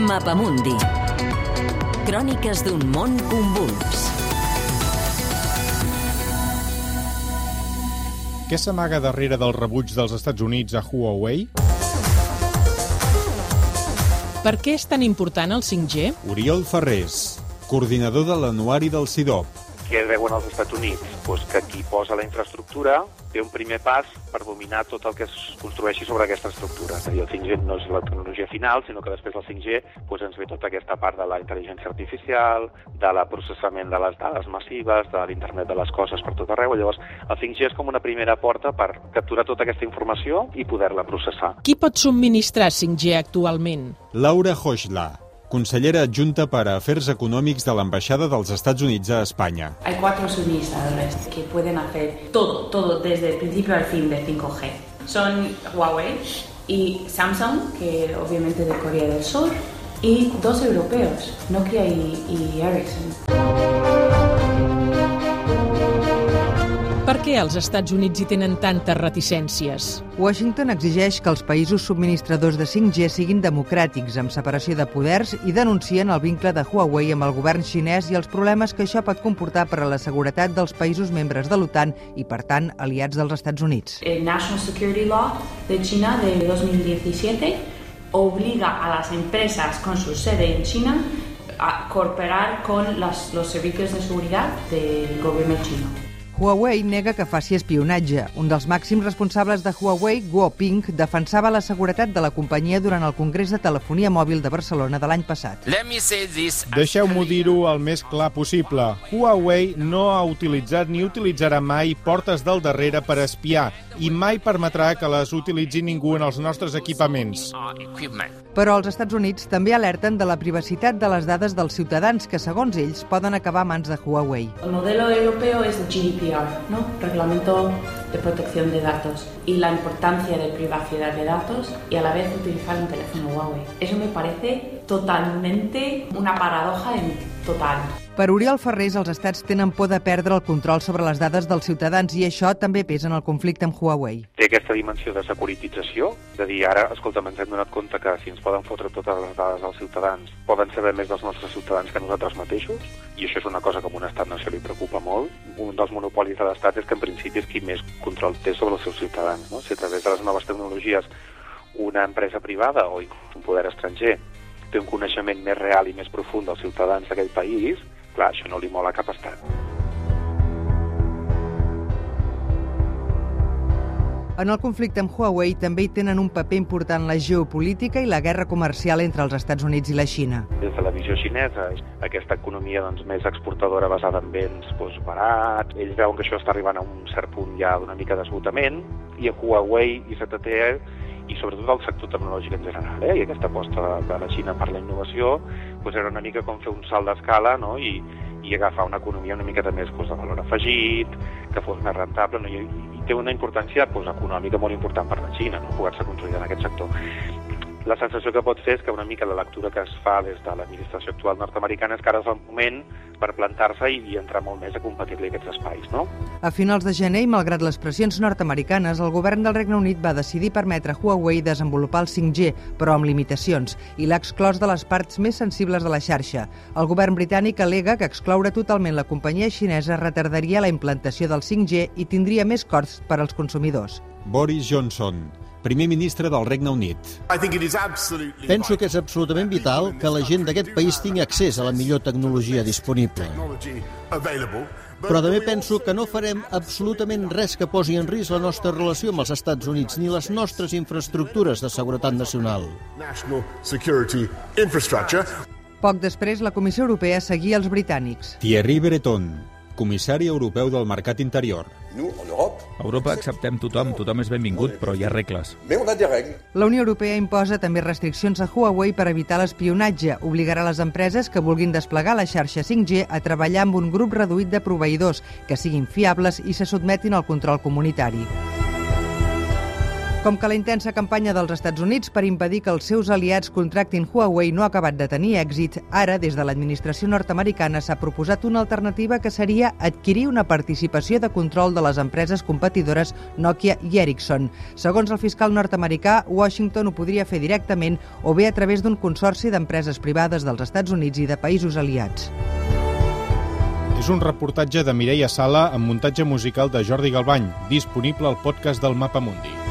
Mapamundi. Cròniques d'un món convuls. Què s'amaga darrere del rebuig dels Estats Units a Huawei? Per què és tan important el 5G? Oriol Ferrés, coordinador de l'anuari del CIDOP. Què veuen els Estats Units? Pues que qui posa la infraestructura té un primer pas per dominar tot el que es construeixi sobre aquesta estructura. És a dir, el 5G no és la tecnologia final, sinó que després del 5G pues, ens ve tota aquesta part de la intel·ligència artificial, de la processament de les dades massives, de l'internet de les coses per tot arreu. Llavors, el 5G és com una primera porta per capturar tota aquesta informació i poder-la processar. Qui pot subministrar 5G actualment? Laura Hoxla, consellera adjunta per a Afers Econòmics de l'Ambaixada dels Estats Units a Espanya. Hay cuatro suministradores que pueden hacer todo, todo desde el principio al fin del 5G. Son Huawei y Samsung, que obviamente de Corea del Sur, y dos europeos, Nokia y, y Ericsson. Per què els Estats Units hi tenen tantes reticències? Washington exigeix que els països subministradors de 5G siguin democràtics, amb separació de poders, i denuncien el vincle de Huawei amb el govern xinès i els problemes que això pot comportar per a la seguretat dels països membres de l'OTAN i, per tant, aliats dels Estats Units. El National Security Law de China de 2017 obliga a las empresas con su sede en China a cooperar con las- los servicios de seguridad del gobierno chino. Huawei nega que faci espionatge. Un dels màxims responsables de Huawei, Guo Ping, defensava la seguretat de la companyia durant el Congrés de Telefonia Mòbil de Barcelona de l'any passat. Let me say this. Deixeu-m'ho dir-ho el més clar possible. Huawei no ha utilitzat ni utilitzarà mai portes del darrere per espiar i mai permetrà que les utilitzi ningú en els nostres equipaments. Però els Estats Units també alerten de la privacitat de les dades dels ciutadans que, segons ells, poden acabar a mans de Huawei. El modelo europeo es el GDPR, ¿no? Reglamento de Protección de Datos y la importancia de privacidad de datos y a la vez utilizar un teléfono Huawei. Eso me parece totalmente una paradoja en total. Per Oriol Ferrés, els estats tenen por de perdre el control sobre les dades dels ciutadans i això també pesa en el conflicte amb Huawei. Té aquesta dimensió de securitització, de dir, ara, escolta, ens hem donat compte que si ens poden fotre totes les dades dels ciutadans, poden saber més dels nostres ciutadans que nosaltres mateixos, i això és una cosa que a un estat-nació li preocupa molt. Un dels monopolis de l'estat és que en principi és qui més control té sobre els seus ciutadans. No? Si a través de les noves tecnologies una empresa privada o un poder estranger té un coneixement més real i més profund dels ciutadans d'aquell país, clar, això no li mola cap estat. En el conflicte amb Huawei també hi tenen un paper important la geopolítica i la guerra comercial entre els Estats Units i la Xina. des de la visió xinesa, aquesta economia doncs, més exportadora basada en béns doncs, barats, ells veuen que això està arribant a un cert punt ja d'una mica d'esgotament, i a Huawei i ZTE i sobretot el sector tecnològic en general, eh? i aquesta aposta de la Xina per la innovació doncs era una mica com fer un salt d'escala no? I, i agafar una economia una miqueta més doncs, de valor afegit, que fos més rentable, no? I, té una importància doncs, econòmica molt important per la Xina, no? poder-se consolidar en aquest sector la sensació que pot fer és que una mica la lectura que es fa des de l'administració actual nord-americana és que ara és el moment per plantar-se i, i entrar molt més a competir-li aquests espais, no? A finals de gener, i malgrat les pressions nord-americanes, el govern del Regne Unit va decidir permetre a Huawei desenvolupar el 5G, però amb limitacions, i l'ha exclòs de les parts més sensibles de la xarxa. El govern britànic alega que excloure totalment la companyia xinesa retardaria la implantació del 5G i tindria més costs per als consumidors. Boris Johnson, primer ministre del Regne Unit. Penso que és absolutament vital que la gent d'aquest país tingui accés a la millor tecnologia disponible. Però també penso que no farem absolutament res que posi en risc la nostra relació amb els Estats Units ni les nostres infraestructures de seguretat nacional. Poc després, la Comissió Europea seguia els britànics. Thierry Breton, comissari europeu del mercat interior. A Europa acceptem tothom, tothom és benvingut, però hi ha regles. La Unió Europea imposa també restriccions a Huawei per evitar l'espionatge. Obligarà les empreses que vulguin desplegar la xarxa 5G a treballar amb un grup reduït de proveïdors que siguin fiables i se sotmetin al control comunitari. Com que la intensa campanya dels Estats Units per impedir que els seus aliats contractin Huawei no ha acabat de tenir èxit, ara, des de l'administració nord-americana, s'ha proposat una alternativa que seria adquirir una participació de control de les empreses competidores Nokia i Ericsson. Segons el fiscal nord-americà, Washington ho podria fer directament o bé a través d'un consorci d'empreses privades dels Estats Units i de països aliats. És un reportatge de Mireia Sala amb muntatge musical de Jordi Galbany, disponible al podcast del Mapa Mundi.